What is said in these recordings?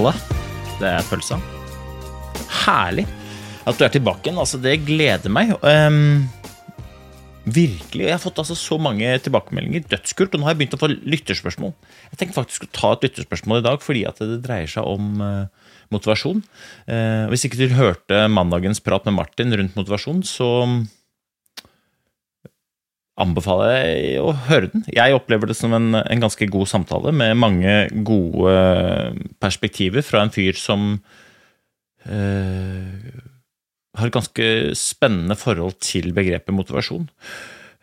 Halla, det er pølsa. Herlig at du er tilbake igjen. Altså, det gleder meg. Um, virkelig. Jeg har fått altså så mange tilbakemeldinger. Dødskult. Og nå har jeg begynt å få lytterspørsmål. Jeg tenker faktisk å ta et lytterspørsmål i dag fordi at det dreier seg om uh, motivasjon. Uh, hvis ikke du hørte mandagens prat med Martin rundt motivasjon, så anbefaler jeg å høre den. Jeg opplever det som en, en ganske god samtale med mange gode perspektiver fra en fyr som eh, har et ganske spennende forhold til begrepet motivasjon.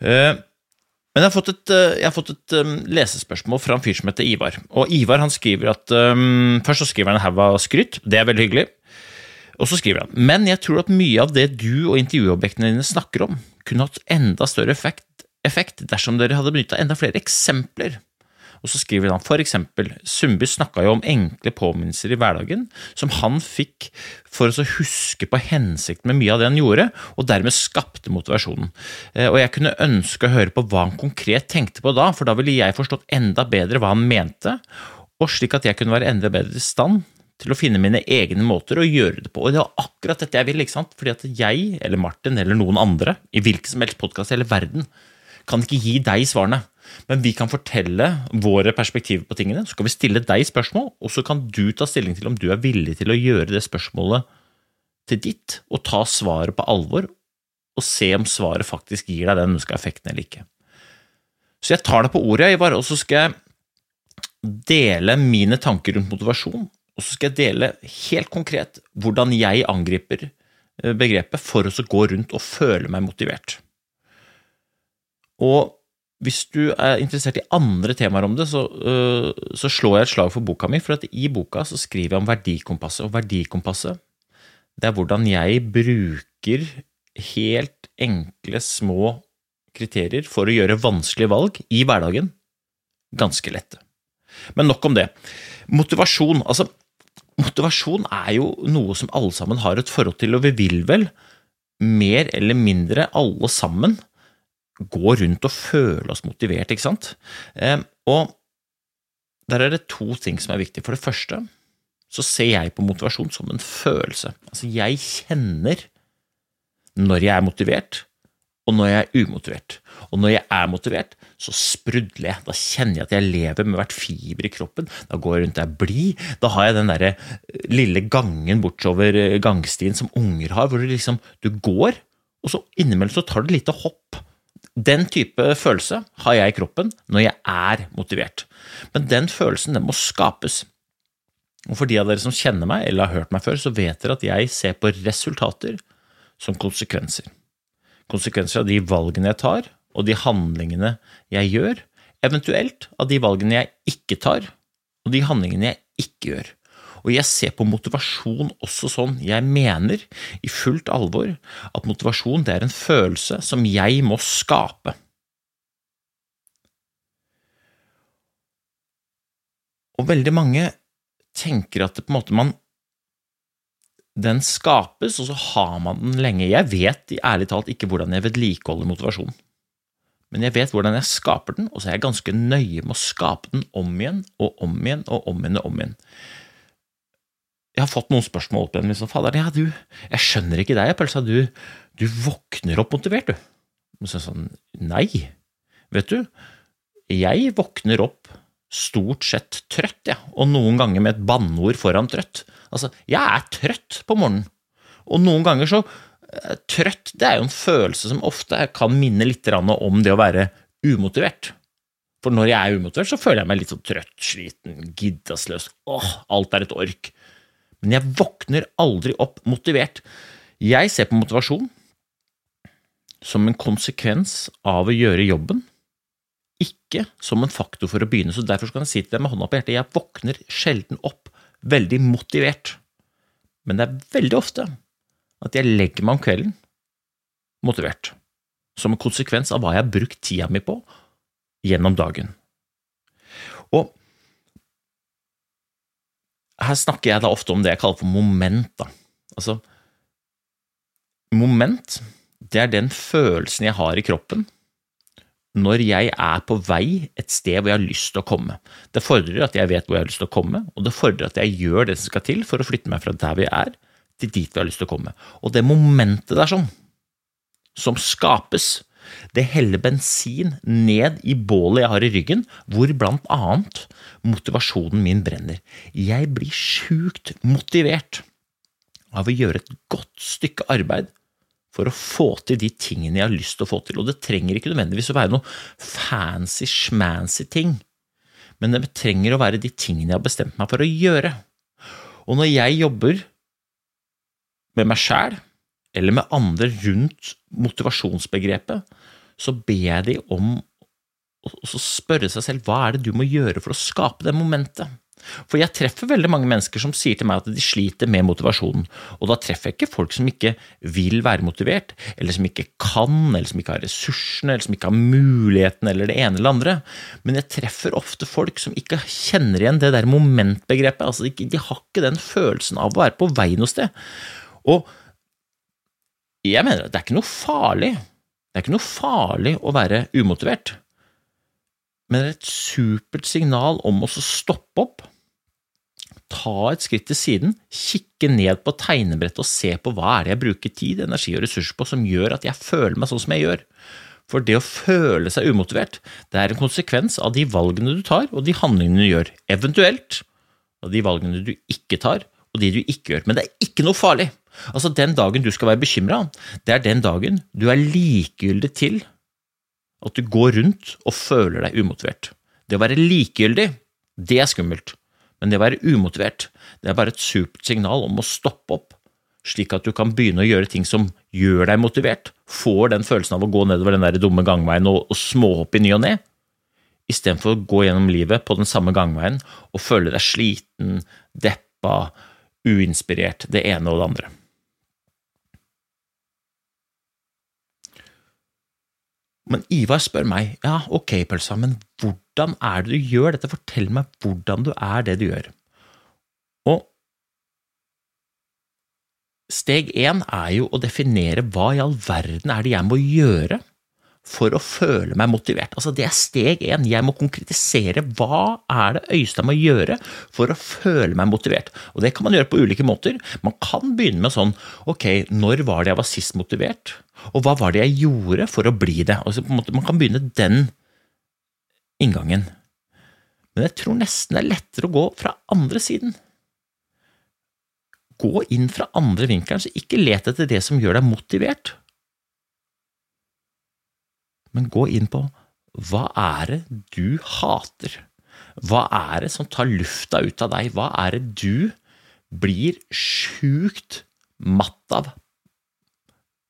Eh, men jeg har fått et, eh, har fått et um, lesespørsmål fra en fyr som heter Ivar. Og Ivar han skriver at um, Først så skriver han en haug av skryt. Det er veldig hyggelig. Og så skriver han Men jeg tror at mye av det du og intervjuobjektene dine snakker om, kunne hatt enda større effekt, effekt dersom dere hadde benytta enda flere eksempler. Og så skriver han for eksempel Sundby snakka jo om enkle påminnelser i hverdagen som han fikk for å huske på hensikten med mye av det han gjorde, og dermed skapte motivasjonen. Eh, Og jeg kunne ønske å høre på hva han konkret tenkte på da, for da ville jeg forstått enda bedre hva han mente, og slik at jeg kunne være enda bedre i stand til å finne mine egne måter å gjøre det på. Og det var akkurat dette jeg ville, ikke sant? Fordi at jeg, eller Martin, eller noen andre, i hvilken som helst podkast i hele verden, kan ikke gi deg svarene. Men vi kan fortelle våre perspektiver på tingene. Så kan vi stille deg spørsmål, og så kan du ta stilling til om du er villig til å gjøre det spørsmålet til ditt, og ta svaret på alvor, og se om svaret faktisk gir deg den ønska effekten eller ikke. Så jeg tar deg på ordet, Ivar, og så skal jeg dele mine tanker rundt motivasjon. Og så skal jeg dele helt konkret hvordan jeg angriper eh, begrepet for å gå rundt og føle meg motivert. Og hvis du er interessert i andre temaer om det, så, øh, så slår jeg et slag for boka mi. For at i boka så skriver jeg om verdikompasset. Og verdikompasset, det er hvordan jeg bruker helt enkle, små kriterier for å gjøre vanskelige valg i hverdagen ganske lette. Men nok om det. Motivasjon. Altså, motivasjon er jo noe som alle sammen har et forhold til, og vi vil vel mer eller mindre alle sammen gå rundt og føle oss motivert, ikke sant? Eh, og der er det to ting som er viktig. For det første så ser jeg på motivasjon som en følelse. Altså, jeg kjenner når jeg er motivert, og når jeg er umotivert. Og når jeg er motivert, så sprudler jeg. Da kjenner jeg at jeg lever med hvert fiber i kroppen. Da går jeg rundt, jeg er blid. Da har jeg den derre lille gangen bortover gangstien som unger har, hvor du liksom du går, og så innimellom så tar du et lite hopp. Den type følelse har jeg i kroppen når jeg er motivert. Men den følelsen den må skapes. Og For de av dere som kjenner meg eller har hørt meg før, så vet dere at jeg ser på resultater som konsekvenser. Konsekvenser av de valgene jeg tar, og de handlingene jeg gjør, eventuelt av de valgene jeg ikke tar, og de handlingene jeg ikke gjør. Og jeg ser på motivasjon også sånn. Jeg mener i fullt alvor at motivasjon det er en følelse som jeg må skape. Og veldig mange tenker at det på en måte man den skapes, og så har man den lenge. Jeg vet ærlig talt ikke hvordan jeg vedlikeholder motivasjon. Men jeg vet hvordan jeg skaper den, og så er jeg ganske nøye med å skape den om igjen og om igjen og om igjen og om igjen. Jeg har fått noen spørsmål opp igjen. Liksom, Fader, ja, du, jeg skjønner ikke deg, Pølsa. Du, du våkner opp motivert, du. Og så sånn, nei. Vet du, jeg våkner opp stort sett trøtt, jeg. Ja. Og noen ganger med et banneord foran trøtt. Altså, jeg er trøtt på morgenen. Og noen ganger så Trøtt det er jo en følelse som ofte kan minne litt om det å være umotivert. For når jeg er umotivert, så føler jeg meg litt sånn trøtt, sliten, giddasløs. Åh, alt er et ork. Men jeg våkner aldri opp motivert. Jeg ser på motivasjon som en konsekvens av å gjøre jobben, ikke som en faktor for å begynne. Så Derfor kan jeg si til deg med hånda på hjertet jeg våkner sjelden opp veldig motivert. Men det er veldig ofte at jeg legger meg om kvelden motivert, som en konsekvens av hva jeg har brukt tida mi på gjennom dagen. Og her snakker jeg da ofte om det jeg kaller for moment. Da. Altså, moment, det er den følelsen jeg har i kroppen når jeg er på vei et sted hvor jeg har lyst til å komme. Det fordrer at jeg vet hvor jeg har lyst til å komme, og det fordrer at jeg gjør det som skal til for å flytte meg fra der vi er, til dit vi har lyst til å komme. Og det momentet der sånn, som skapes, det heller bensin ned i bålet jeg har i ryggen, hvor blant annet motivasjonen min brenner. Jeg blir sjukt motivert av å gjøre et godt stykke arbeid for å få til de tingene jeg har lyst til å få til. Og det trenger ikke nødvendigvis å være noe fancy-schmancy ting, men det trenger å være de tingene jeg har bestemt meg for å gjøre. Og når jeg jobber med meg sjæl, eller med andre rundt motivasjonsbegrepet, så ber jeg de om å spørre seg selv hva er det du må gjøre for å skape det momentet. For jeg treffer veldig mange mennesker som sier til meg at de sliter med motivasjonen, og da treffer jeg ikke folk som ikke vil være motivert, eller som ikke kan, eller som ikke har ressursene, eller som ikke har muligheten, eller det ene eller andre, men jeg treffer ofte folk som ikke kjenner igjen det der momentbegrepet, altså de, har ikke den følelsen av å være på vei noe sted. Og jeg mener at det er ikke noe farlig. Det er ikke noe farlig å være umotivert, men det er et supert signal om å stoppe opp, ta et skritt til siden, kikke ned på tegnebrettet og se på hva er det jeg bruker tid, energi og ressurser på som gjør at jeg føler meg sånn som jeg gjør. For det å føle seg umotivert, det er en konsekvens av de valgene du tar og de handlingene du gjør, eventuelt av de valgene du ikke tar og de du ikke gjør. Men det er ikke noe farlig. Altså, den dagen du skal være bekymra, det er den dagen du er likegyldig til at du går rundt og føler deg umotivert. Det å være likegyldig, det er skummelt, men det å være umotivert, det er bare et supert signal om å stoppe opp, slik at du kan begynne å gjøre ting som gjør deg motivert, får den følelsen av å gå nedover den der dumme gangveien og, og småhoppe i ny og ne, istedenfor å gå gjennom livet på den samme gangveien og føle deg sliten, deppa, uinspirert, det ene og det andre. Men Ivar spør meg, ja, ok, Pølsa, men hvordan er det du gjør dette? Fortell meg hvordan du er det du gjør. Og steg én er jo å definere hva i all verden er det jeg må gjøre for å føle meg motivert. Altså, det er steg én. Jeg må konkretisere hva er det Øystein må gjøre for å føle meg motivert. Og det kan man gjøre på ulike måter. Man kan begynne med sånn ok, når var det jeg var sist motivert? Og hva var det jeg gjorde for å bli det? Altså, måte, man kan begynne den inngangen. Men jeg tror nesten det er lettere å gå fra andre siden. Gå inn fra andre vinkelen, så ikke let etter det som gjør deg motivert. Men gå inn på hva er det du hater? Hva er det som tar lufta ut av deg? Hva er det du blir sjukt matt av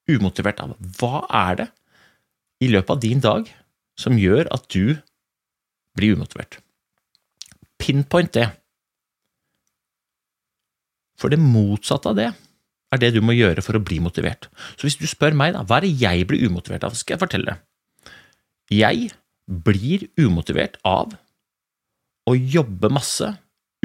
umotivert av. Hva er det i løpet av din dag som gjør at du blir umotivert? Pinpoint det. For det motsatte av det er det du må gjøre for å bli motivert. Så hvis du spør meg, da, hva er det jeg blir umotivert av, skal jeg fortelle det. Jeg blir umotivert av å jobbe masse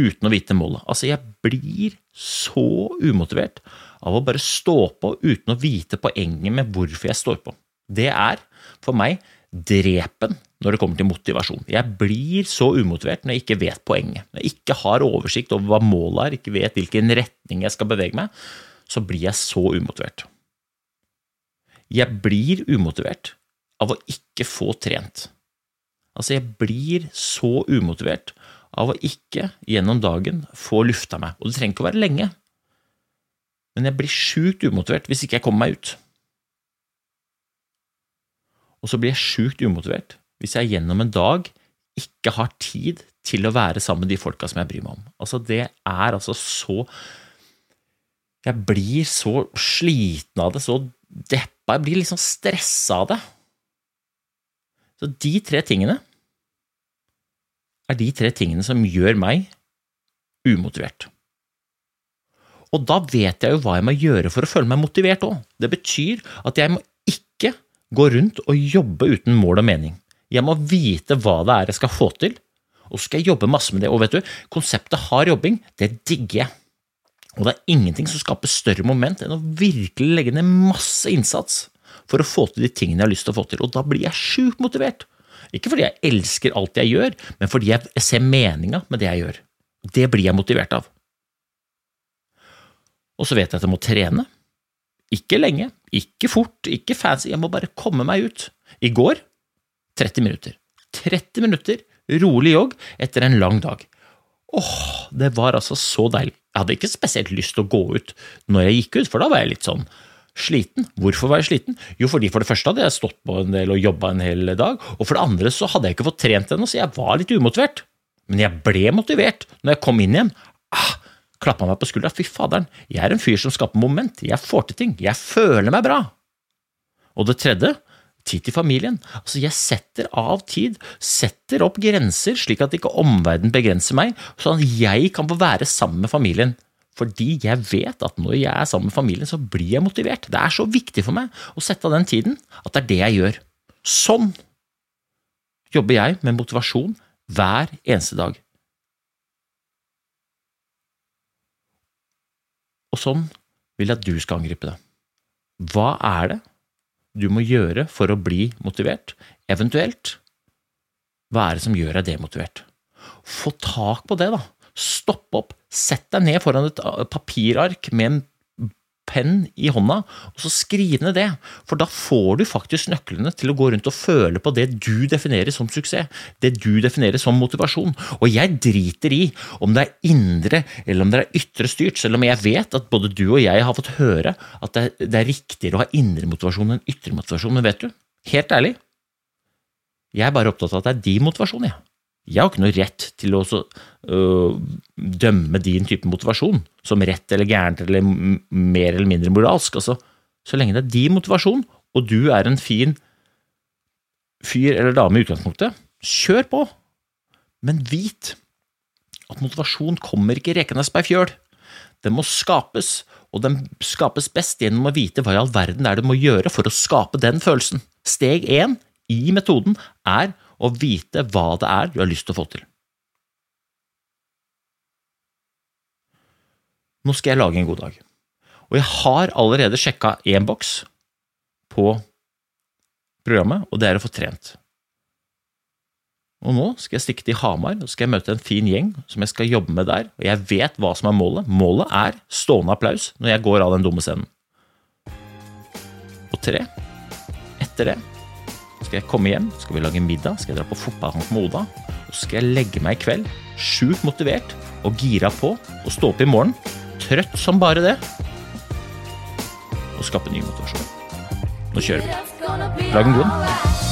uten å vite målet. Altså, jeg blir så umotivert av å bare stå på uten å vite poenget med hvorfor jeg står på. Det er for meg drepen når det kommer til motivasjon. Jeg blir så umotivert når jeg ikke vet poenget. Når jeg ikke har oversikt over hva målet er, ikke vet hvilken retning jeg skal bevege meg, så blir jeg så umotivert. Jeg blir umotivert av å ikke få trent. Altså, jeg blir så umotivert av å ikke gjennom dagen få lufta meg. Og det trenger ikke å være lenge men jeg blir sjukt umotivert hvis ikke jeg kommer meg ut. Og så blir jeg sjukt umotivert hvis jeg gjennom en dag ikke har tid til å være sammen med de folka som jeg bryr meg om. Altså, det er altså så Jeg blir så sliten av det, så deppa jeg blir liksom stressa av det. Så de tre tingene er de tre tingene som gjør meg umotivert. Og da vet jeg jo hva jeg må gjøre for å føle meg motivert òg. Det betyr at jeg må ikke gå rundt og jobbe uten mål og mening. Jeg må vite hva det er jeg skal få til, og så skal jeg jobbe masse med det. Og vet du, konseptet hard jobbing, det digger jeg. Og det er ingenting som skaper større moment enn å virkelig legge ned masse innsats for å få til de tingene jeg har lyst til å få til, og da blir jeg sjukt motivert. Ikke fordi jeg elsker alt jeg gjør, men fordi jeg ser meninga med det jeg gjør. Det blir jeg motivert av. Og så vet jeg at jeg må trene. Ikke lenge, ikke fort, ikke fancy, jeg må bare komme meg ut. I går 30 minutter. 30 minutter rolig jogg etter en lang dag. Åh, det var altså så deilig. Jeg hadde ikke spesielt lyst til å gå ut når jeg gikk ut, for da var jeg litt sånn sliten. Hvorfor var jeg sliten? Jo, fordi for det første hadde jeg stått på en del og jobba en hel dag, og for det andre så hadde jeg ikke fått trent ennå, så jeg var litt umotivert. Men jeg ble motivert når jeg kom inn igjen. Ah, klappa meg på skuldra. Fy faderen, jeg er en fyr som skaper moment. Jeg får til ting. Jeg føler meg bra. Og det tredje, tid til familien. Altså, jeg setter av tid, setter opp grenser slik at ikke omverdenen begrenser meg, sånn at jeg kan få være sammen med familien. Fordi jeg vet at når jeg er sammen med familien, så blir jeg motivert. Det er så viktig for meg å sette av den tiden at det er det jeg gjør. Sånn jobber jeg med motivasjon hver eneste dag. Og sånn vil jeg at du skal angripe det. Hva er det du må gjøre for å bli motivert? Eventuelt, hva er det som gjør deg demotivert? Få tak på det, da. Stopp opp, sett deg ned foran et papirark med en penn i hånda, og så skriv ned det. For da får du faktisk nøklene til å gå rundt og føle på det du definerer som suksess, det du definerer som motivasjon. Og jeg driter i om det er indre eller om det er ytre styrt, selv om jeg vet at både du og jeg har fått høre at det, det er riktigere å ha indre motivasjon enn ytre motivasjon. Men vet du, helt ærlig, jeg er bare opptatt av at det er din motivasjon, jeg. Jeg har ikke noe rett til å øh, dømme din type motivasjon som rett eller gærent eller mer eller mindre moralsk. Altså, så lenge det er din motivasjon, og du er en fin fyr eller dame i utgangspunktet, kjør på! Men vit at motivasjon kommer ikke rekende på ei fjøl. Den må skapes, og den skapes best gjennom å vite hva i all verden det er du må gjøre for å skape den følelsen. Steg én i metoden er og vite hva det er du har lyst til å få til. Nå skal jeg lage en god dag, og jeg har allerede sjekka én boks på programmet, og det er å få trent. Og nå skal jeg stikke til Hamar og skal jeg møte en fin gjeng som jeg skal jobbe med der, og jeg vet hva som er målet. Målet er stående applaus når jeg går av den dumme scenen. Og tre, etter det skal jeg komme hjem, skal vi lage middag, skal jeg dra på fotballkamp med Oda. Og så skal jeg legge meg i kveld, sjukt motivert og gira på og stå opp i morgen, trøtt som bare det, og skape ny motivasjon. Nå kjører vi. Lag en god